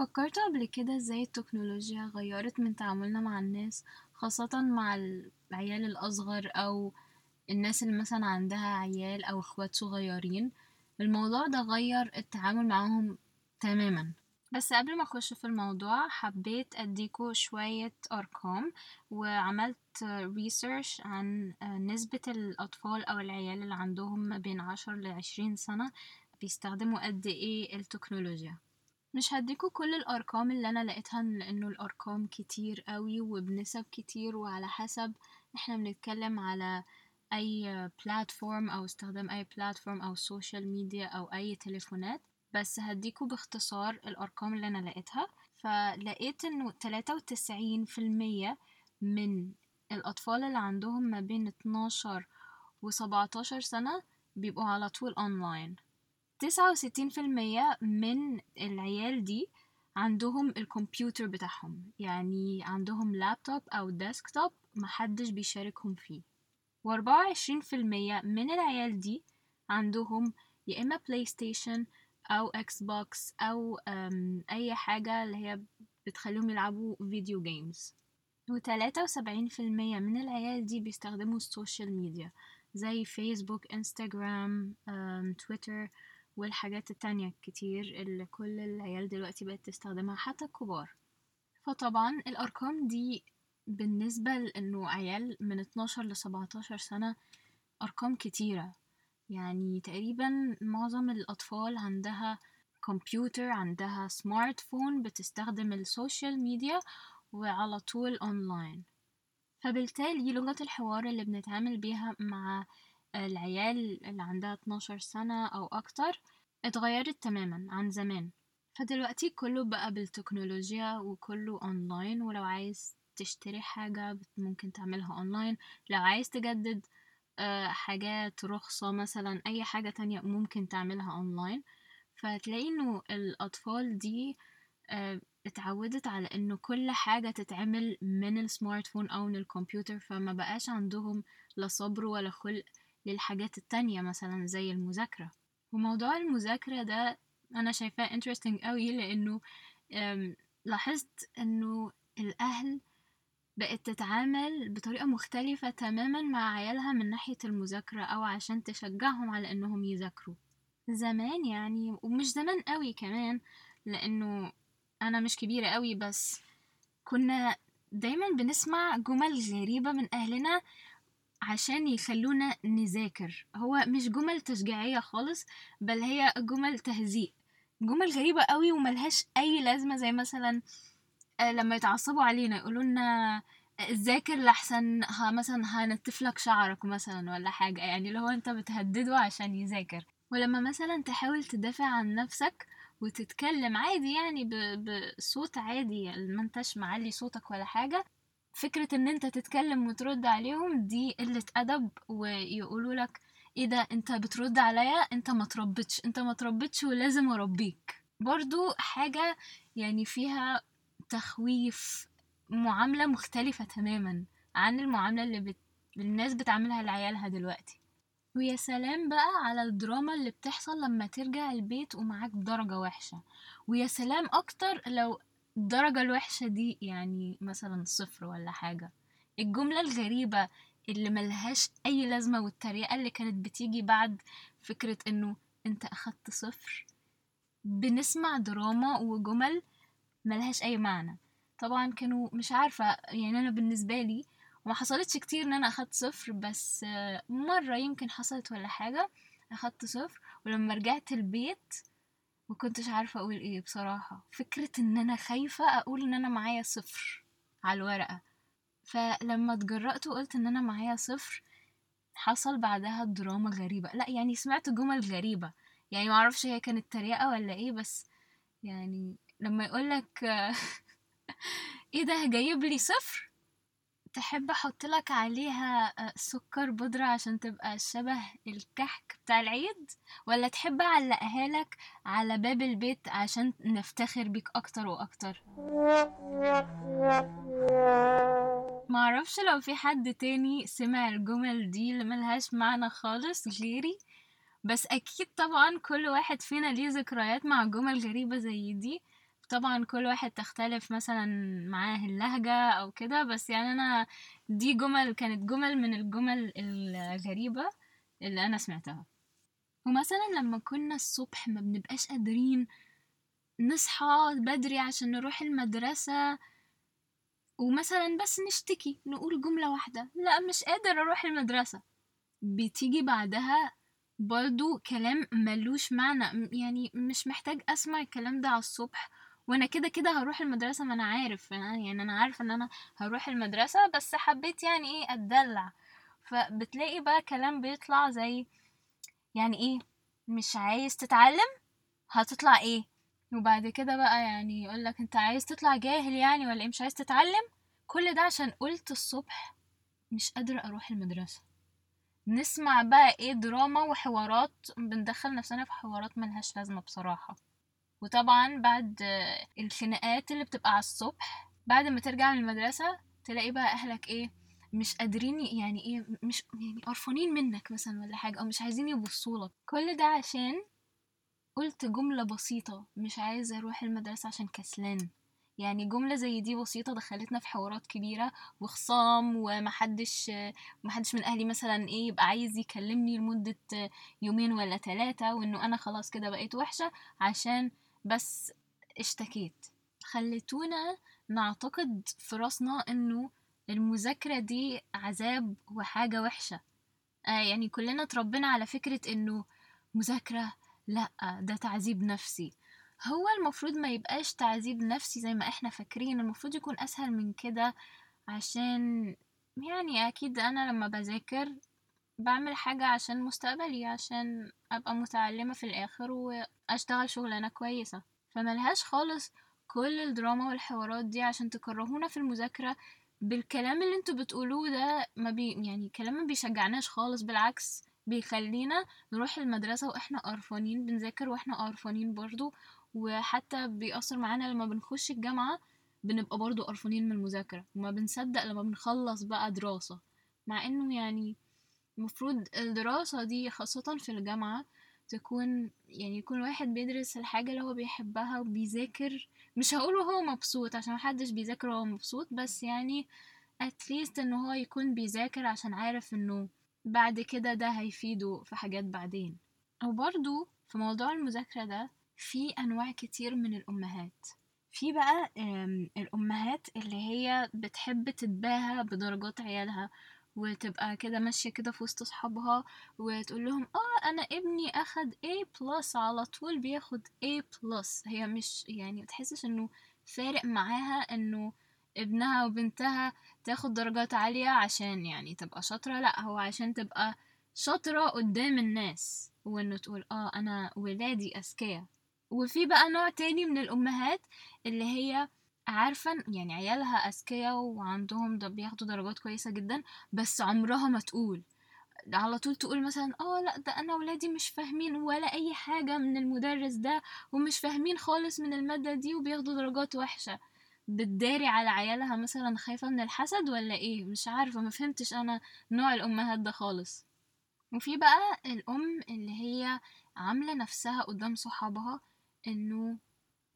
فكرت قبل كده إزاي التكنولوجيا غيرت من تعاملنا مع الناس خاصة مع العيال الأصغر أو الناس اللي مثلا عندها عيال أو إخوات صغيرين؟ الموضوع ده غير التعامل معاهم تماما. بس قبل ما أخش في الموضوع حبيت أديكوا شوية أرقام وعملت ريسيرش عن نسبة الأطفال أو العيال اللي عندهم ما بين عشر لعشرين سنة بيستخدموا قد إيه التكنولوجيا. مش هديكوا كل الأرقام اللي أنا لقيتها لأنه الأرقام كتير قوي وبنسب كتير وعلى حسب إحنا بنتكلم على أي platform أو استخدام أي platform أو social media أو أي تليفونات. بس هديكوا باختصار الأرقام اللي أنا لقيتها. فلقيت إنه تلاتة وتسعين في المية من الأطفال اللي عندهم ما بين اتناشر وسبعتاشر سنة بيبقوا على طول اونلاين تسعة وستين في المية من العيال دي عندهم الكمبيوتر بتاعهم. يعني عندهم لابتوب أو desktop محدش بيشاركهم فيه. وأربعة وعشرين في المية من العيال دي عندهم يا إما بلاي ستيشن أو إكس بوكس أو أي حاجة اللي هي بتخليهم يلعبوا video games وتلاتة وسبعين في المية من العيال دي بيستخدموا ال social media زي فيسبوك انستغرام تويتر والحاجات التانية الكتير اللي كل العيال دلوقتي بقت تستخدمها حتى الكبار. فطبعا الأرقام دي بالنسبة لأنه عيال من 12 ل 17 سنة أرقام كتيرة. يعني تقريبا معظم الأطفال عندها كمبيوتر عندها smartphone بتستخدم ال social media وعلى طول أونلاين فبالتالي لغة الحوار اللي بنتعامل بيها مع العيال اللي عندها 12 سنة أو أكتر اتغيرت تماما عن زمان. فدلوقتي كله بقى بالتكنولوجيا وكله أونلاين ولو عايز تشتري حاجة ممكن تعملها أونلاين لو عايز تجدد حاجات رخصة مثلا أي حاجة تانية ممكن تعملها أونلاين فتلاقي إنه الأطفال دي اتعودت على إنه كل حاجة تتعمل من السمارت فون أو من الكمبيوتر. فما بقاش عندهم لا صبر ولا خلق للحاجات التانية مثلا زي المذاكرة. وموضوع المذاكرة ده أنا شايفاه interesting قوي لأنه لاحظت إنه الأهل بقت تتعامل بطريقة مختلفة تماما مع عيالها من ناحية المذاكرة أو عشان تشجعهم على إنهم يذاكروا. زمان يعني ومش زمان قوي كمان لأنه أنا مش كبيرة قوي بس كنا دايما بنسمع جمل غريبة من أهلنا عشان يخلونا نذاكر. هو مش جمل تشجيعية خالص بل هي جمل تهزيء. جمل غريبة قوي وملهاش أي لازمة زي مثلا لما يتعصبوا علينا يقولوا لنا ذاكر لحسن ها مثلا هنتف لك شعرك مثلا ولا حاجة. يعني اللي هو أنت بتهدده عشان يذاكر. ولما مثلا تحاول تدافع عن نفسك وتتكلم عادي يعني بصوت عادي ما أنتش معلي صوتك ولا حاجة فكرة إن أنت تتكلم وترد عليهم دي قلة أدب ويقولوا لك إيه ده؟ أنت بترد عليا؟ أنت ما تربتش أنت ما تربتش ولازم أربيك. برضو حاجة يعني فيها تخويف معاملة مختلفة تماما عن المعاملة اللي بت... الناس بتعملها لعيالها دلوقتي. ويا سلام بقى على الدراما اللي بتحصل لما ترجع البيت ومعاك درجة وحشة. ويا سلام أكتر لو الدرجة الوحشة دي يعني مثلا صفر ولا حاجة. الجملة الغريبة اللي ملهاش أي لازمة والتريقة اللي كانت بتيجي بعد فكرة إنه أنت أخدت صفر. بنسمع دراما وجمل ملهاش أي معنى. طبعا كانوا مش عارفة يعني أنا بالنسبة لي وما حصلتش كتير إن أنا أخدت صفر بس مرة يمكن حصلت ولا حاجة أخدت صفر. ولما رجعت البيت مكنتش عارفة أقول إيه بصراحة. فكرة إن أنا خايفة أقول إن أنا معايا صفر على الورقة. فلما اتجرأت وقلت إن أنا معايا صفر حصل بعدها دراما غريبة. لا يعني سمعت جمل غريبة. يعني معرفش هي كانت تريقة ولا إيه بس يعني لما يقولك إيه ده جايب لي صفر؟ تحب أحط لك عليها سكر بودرة عشان تبقى شبه الكحك بتاع العيد؟ ولا تحب أعلقها لك على باب البيت عشان نفتخر بيك أكتر وأكتر؟ معرفش لو في حد تاني سمع الجمل دي اللي ملهاش معنى خالص غيري بس أكيد طبعا كل واحد فينا ليه ذكريات مع جمل غريبة زي دي. طبعا كل واحد تختلف مثلا معاه اللهجة أو كده بس يعني أنا دي جمل كانت جمل من الجمل الغريبة اللي أنا سمعتها. ومثلا لما كنا الصبح ما بنبقاش قادرين نصحى بدري عشان نروح المدرسة ومثلا بس نشتكي نقول جملة واحدة لا مش قادر أروح المدرسة. بتيجي بعدها برضو كلام ملوش معنى يعني مش محتاج أسمع الكلام ده على الصبح. وأنا كده كده هروح المدرسة ما أنا عارف يعني أنا عارفة إن أنا هروح المدرسة بس حبيت يعني إيه أتدلع. فبتلاقي بقى كلام بيطلع زي يعني إيه مش عايز تتعلم هتطلع إيه؟ وبعد كده بقى يعني يقولك أنت عايز تطلع جاهل يعني ولا إيه؟ مش عايز تتعلم؟ كل ده عشان قلت الصبح مش قادرة أروح المدرسة. نسمع بقى إيه دراما وحوارات بندخل نفسنا في حوارات ملهاش لازمة بصراحة. وطبعا بعد الخناقات اللي بتبقى على الصبح بعد ما ترجع من المدرسة تلاقي بقى أهلك إيه مش قادرين يعني إيه مش يعني قرفانين منك مثلا ولا حاجة أو مش عايزين يبصولك كل ده عشان قلت جملة بسيطة مش عايزة أروح المدرسة عشان كسلان. يعني جملة زي دي بسيطة دخلتنا في حوارات كبيرة وخصام ومحدش محدش من أهلي مثلا إيه يبقى عايز يكلمني لمدة يومين ولا ثلاثة وإنه أنا خلاص كده بقيت وحشة عشان بس اشتكيت. خلتونا نعتقد في راسنا إنه المذاكرة دي عذاب وحاجة وحشة. آه يعني كلنا اتربينا على فكرة إنه مذاكرة لأ ده تعذيب نفسي. هو المفروض ما يبقاش تعذيب نفسي زي ما إحنا فاكرين. المفروض يكون أسهل من كده عشان يعني أكيد أنا لما بذاكر بعمل حاجة عشان مستقبلي عشان أبقى متعلمة في الآخر وأشتغل شغلانة كويسة. فملهاش خالص كل الدراما والحوارات دي عشان تكرهونا في المذاكرة بالكلام اللي أنتوا بتقولوه ده ما بي يعني كلام ما بيشجعناش خالص بالعكس بيخلينا نروح المدرسة وإحنا قرفانين بنذاكر وإحنا قرفانين برضو. وحتى بيأثر معانا لما بنخش الجامعة بنبقى برضو قرفانين من المذاكرة وما بنصدق لما بنخلص بقى دراسة. مع إنه يعني المفروض الدراسة دي خاصة في الجامعة تكون يعني يكون واحد بيدرس الحاجة اللي هو بيحبها وبيذاكر مش هقول هو مبسوط عشان محدش بيذاكر وهو مبسوط بس يعني اتليست إن هو يكون بيذاكر عشان عارف إنه بعد كده ده هيفيده في حاجات بعدين. وبرضو في موضوع المذاكرة ده في أنواع كتير من الأمهات. في بقى الأمهات اللي هي بتحب تتباهى بدرجات عيالها وتبقى كده ماشية كده في وسط صحابها وتقول لهم آه أنا ابني أخد A plus على طول بياخد A plus. هي مش يعني متحسش إنه فارق معاها إنه ابنها وبنتها تاخد درجات عالية عشان يعني تبقى شاطرة لأ هو عشان تبقى شاطرة قدام الناس وإنه تقول آه أنا ولادي أذكياء. وفي بقى نوع تاني من الأمهات اللي هي عارفة يعني عيالها أذكياء وعندهم ده بياخدوا درجات كويسة جدا بس عمرها ما تقول. على طول تقول مثلا آه لأ ده أنا ولادي مش فاهمين ولا أي حاجة من المدرس ده ومش فاهمين خالص من المادة دي وبياخدوا درجات وحشة. بتداري على عيالها مثلا خايفة من الحسد ولا إيه؟ مش عارفة ما فهمتش أنا نوع الأمهات ده خالص. وفي بقى الأم اللي هي عاملة نفسها قدام صحابها إنه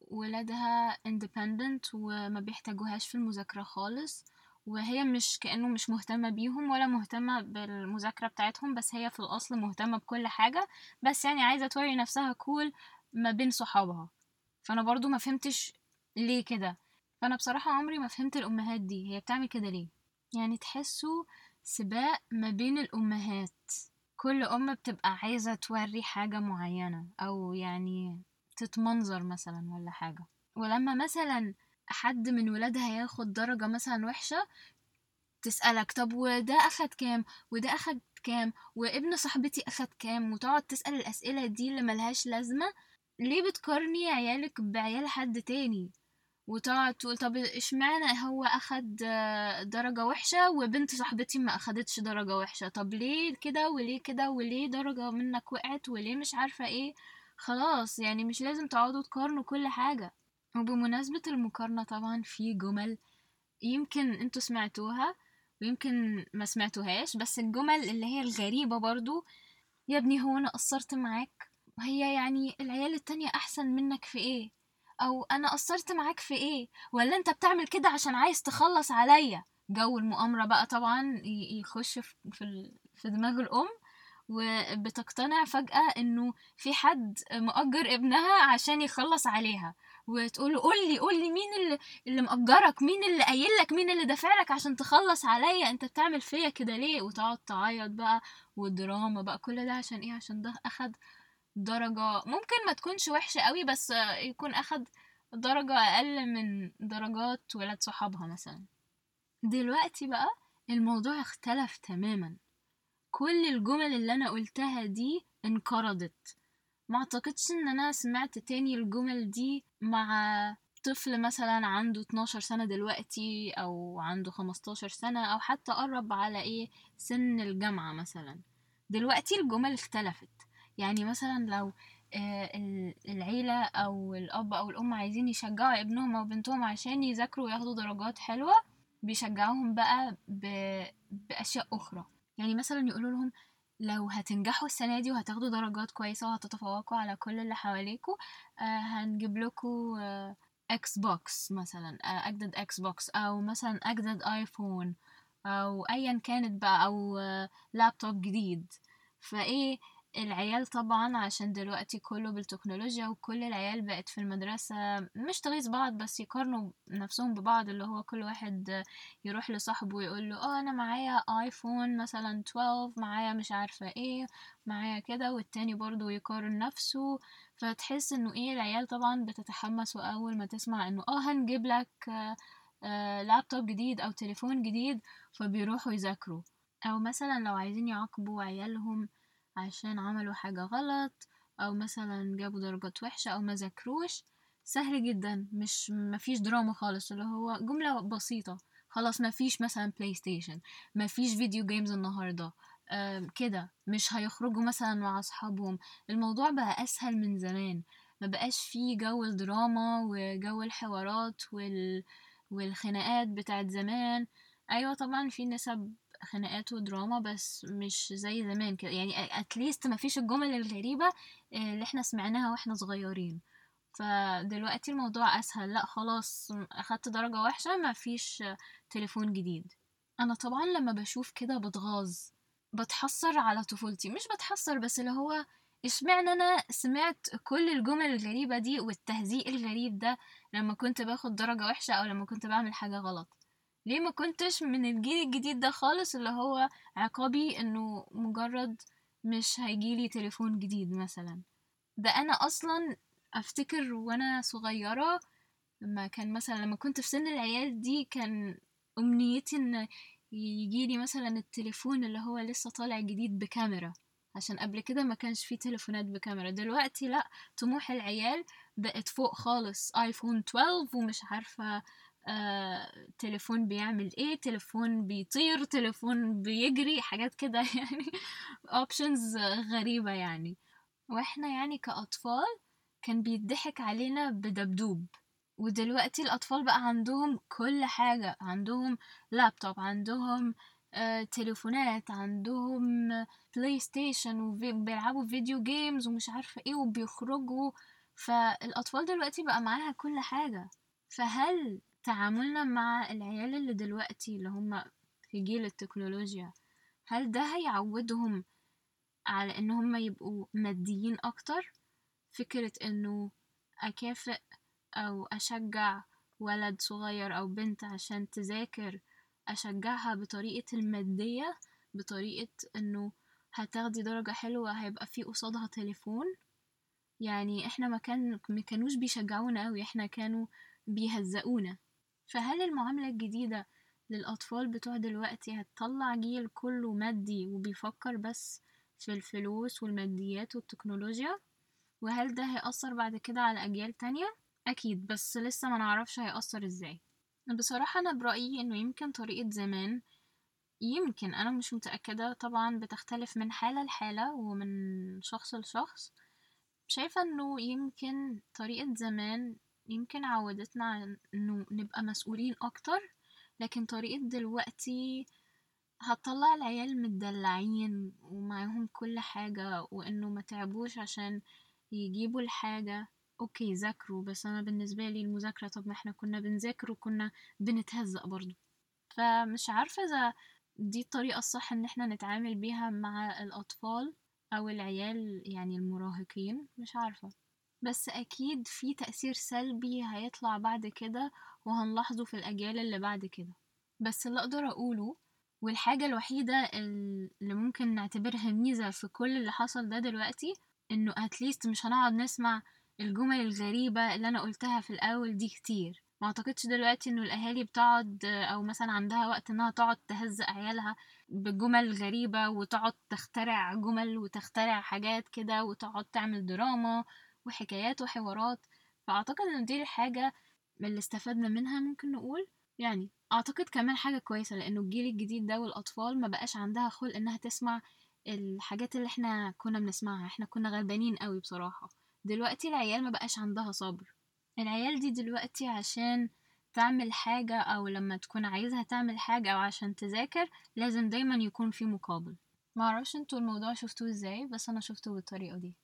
ولادها independent وما بيحتاجوهاش في المذاكرة خالص وهي مش كأنه مش مهتمة بيهم ولا مهتمة بالمذاكرة بتاعتهم بس هي في الأصل مهتمة بكل حاجة بس يعني عايزة توري نفسها كول ما بين صحابها. فأنا برضو ما فهمتش ليه كده. فأنا بصراحة عمري ما فهمت الأمهات دي. هي بتعمل كده ليه؟ يعني تحسوا سباق ما بين الأمهات. كل أم بتبقى عايزة توري حاجة معينة أو يعني تتمنظر مثلا ولا حاجة. ولما مثلا حد من ولادها ياخد درجة مثلا وحشة تسألك طب وده أخد كام؟ وده أخد كام؟ وابن صاحبتي أخد كام؟ وتقعد تسأل الأسئلة دي اللي ملهاش لازمة. ليه بتقارني عيالك بعيال حد تاني؟ وتقعد تقول طب إشمعنى هو أخد درجة وحشة وبنت صاحبتي ما أخدتش درجة وحشة؟ طب ليه كده وليه كده وليه درجة منك وقعت وليه مش عارفة إيه؟ خلاص يعني مش لازم تقعدوا تقارنوا كل حاجة. وبمناسبة المقارنة طبعا في جمل يمكن أنتوا سمعتوها ويمكن ما سمعتوهاش بس الجمل اللي هي الغريبة برضو يا ابني هو أنا قصرت معاك؟ وهي يعني العيال التانية أحسن منك في إيه؟ أو أنا قصرت معاك في إيه؟ ولا أنت بتعمل كده عشان عايز تخلص عليا؟ جو المؤامرة بقى طبعا يخش في في دماغ الأم. وبتقتنع فجأة إنه في حد مؤجر ابنها عشان يخلص عليها وتقول قول لي قول لي مين اللي, اللي مأجرك؟ مين اللي قايل لك مين اللي دافع لك عشان تخلص عليا؟ أنت بتعمل فيا كده ليه؟ وتقعد تعيط بقى ودراما بقى كل ده عشان إيه؟ عشان ده أخد درجة ممكن ما تكونش وحشة قوي بس يكون أخد درجة أقل من درجات ولاد صحابها مثلا. دلوقتي بقى الموضوع اختلف تماما. كل الجمل اللي أنا قلتها دي انقرضت. ما أعتقدش إن أنا سمعت تاني الجمل دي مع طفل مثلا عنده 12 سنة دلوقتي أو عنده 15 سنة أو حتى قرب على إيه سن الجامعة مثلا. دلوقتي الجمل اختلفت. يعني مثلا لو آه، ال- العيلة أو الأب أو الأم عايزين يشجعوا ابنهم أو بنتهم عشان يذاكروا وياخدوا درجات حلوة بيشجعوهم بقى. بأشياء أخرى. يعني مثلا يقولوا لهم لو هتنجحوا السنة دي وهتاخدوا درجات كويسة وهتتفوقوا على كل اللي حواليكوا آه هنجيب لكم آه إكس بوكس مثلا آه أجدد إكس بوكس أو مثلا أجدد ايفون أو أيا كانت بقى آه لابتوب جديد. فإيه العيال طبعا عشان دلوقتي كله بالتكنولوجيا وكل العيال بقت في المدرسة مش تغيظ بعض بس يقارنوا نفسهم ببعض اللي هو كل واحد يروح لصاحبه ويقول له آه أنا معايا آيفون مثلا 12 معايا مش عارفة إيه معايا كده والتاني برضو يقارن نفسه. فتحس إنه إيه العيال طبعا بتتحمس وأول ما تسمع إنه آه هنجيب لك آه، آه، لابتوب جديد أو تليفون جديد فبيروحوا يذاكروا. أو مثلا لو عايزين يعاقبوا عيالهم عشان عملوا حاجة غلط أو مثلا جابوا درجات وحشة أو ما ذاكروش سهل جدا. مش مفيش دراما خالص اللي هو جملة بسيطة. خلاص مفيش مثلا بلاي ستيشن مفيش video games النهاردة. كده. مش هيخرجوا مثلا مع أصحابهم. الموضوع بقى أسهل من زمان. ما بقاش فيه جو الدراما وجو الحوارات وال... والخناقات بتاعت زمان. أيوه طبعا في نسب خناقات ودراما بس مش زي زمان كده. يعني at least مفيش الجمل الغريبة آه، اللي إحنا سمعناها وإحنا صغيرين. فدلوقتي الموضوع أسهل. لا خلاص أخدت درجة وحشة مفيش تليفون جديد. أنا طبعا لما بشوف كده بتغاظ بتحسر على طفولتي. مش بتحسر بس اللي هو اشمعنى أنا سمعت كل الجمل الغريبة دي والتهزيء الغريب ده لما كنت باخد درجة وحشة أو لما كنت بعمل حاجة غلط؟ ليه ما كنتش من الجيل الجديد ده خالص اللي هو عقابي إنه مجرد مش هيجيلي تليفون جديد مثلا؟ ده أنا أصلا أفتكر وأنا صغيرة لما كان مثلا لما كنت في سن العيال دي كان أمنيتي إن يجيلي مثلا التليفون اللي هو لسه طالع جديد بكاميرا عشان قبل كده ما كانش فيه تليفونات بكاميرا. دلوقتي لأ طموح العيال بقت فوق خالص ايفون 12 ومش عارفة آه، تليفون بيعمل إيه تليفون بيطير تليفون بيجري حاجات كده يعني options غريبة يعني. وإحنا يعني كأطفال كان بيضحك علينا بدبدوب. ودلوقتي الأطفال بقى عندهم كل حاجة عندهم لابتوب عندهم آه، تليفونات عندهم بلاي ستيشن وبيلعبوا video games ومش عارفة إيه وبيخرجوا. فالأطفال دلوقتي بقى معاها كل حاجة. فهل تعاملنا مع العيال اللي دلوقتي اللي هم في جيل التكنولوجيا هل ده هيعودهم على إن هم يبقوا ماديين أكتر؟ فكرة إنه أكافئ أو أشجع ولد صغير أو بنت عشان تذاكر أشجعها بطريقة المادية بطريقة إنه هتاخدي درجة حلوة هيبقى في قصادها تليفون؟ يعني إحنا ما كان ما كانوش بيشجعونا قوي إحنا كانوا بيهزقونا. فهل المعاملة الجديدة للأطفال بتوع دلوقتي هتطلع جيل كله مادي وبيفكر بس في الفلوس والماديات والتكنولوجيا؟ وهل ده هيأثر بعد كده على أجيال تانية؟ أكيد بس لسه ما نعرفش هيأثر إزاي. بصراحة أنا برأيي إنه يمكن طريقة زمان يمكن أنا مش متأكدة طبعا بتختلف من حالة لحالة ومن شخص لشخص. شايفة إنه يمكن طريقة زمان يمكن عودتنا إنه نبقى مسؤولين أكتر لكن طريقة دلوقتي هتطلع العيال متدلعين ومعاهم كل حاجة وإنه ما تعبوش عشان يجيبوا الحاجة. أوكي ذاكروا بس أنا بالنسبة لي المذاكرة طب ما إحنا كنا بنذاكر وكنا بنتهزق برضه فمش عارفة إذا دي الطريقة الصح إن إحنا نتعامل بيها مع الأطفال أو العيال يعني المراهقين مش عارفة. بس أكيد في تأثير سلبي هيطلع بعد كده وهنلاحظه في الأجيال اللي بعد كده. بس اللي أقدر أقوله والحاجة الوحيدة اللي ممكن نعتبرها ميزة في كل اللي حصل ده دلوقتي إنه اتليست مش هنقعد نسمع الجمل الغريبة اللي أنا قلتها في الأول دي كتير. ما أعتقدش دلوقتي إنه الأهالي بتقعد أو مثلا عندها وقت إنها تقعد تهزق عيالها بجمل غريبة وتقعد تخترع جمل وتخترع حاجات كده وتقعد تعمل دراما وحكايات وحوارات فأعتقد إن دي الحاجة اللي استفدنا منها ممكن نقول. يعني أعتقد كمان حاجة كويسة لأنه الجيل الجديد ده والأطفال ما بقاش عندها خلق إنها تسمع الحاجات اللي إحنا كنا بنسمعها إحنا كنا غلبانين قوي بصراحة. دلوقتي العيال ما بقاش عندها صبر. العيال دي دلوقتي عشان تعمل حاجة أو لما تكون عايزها تعمل حاجة أو عشان تذاكر لازم دايما يكون في مقابل. معرفش أنتوا الموضوع شفتوه إزاي بس أنا شفته بالطريقة دي.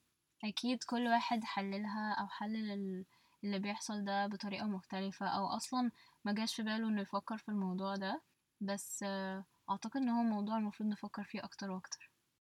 أكيد كل واحد حللها أو حلل اللي بيحصل ده بطريقة مختلفة أو أصلا مجاش في باله إنه يفكر في الموضوع ده. بس أعتقد إن هو موضوع المفروض نفكر فيه أكتر وأكتر.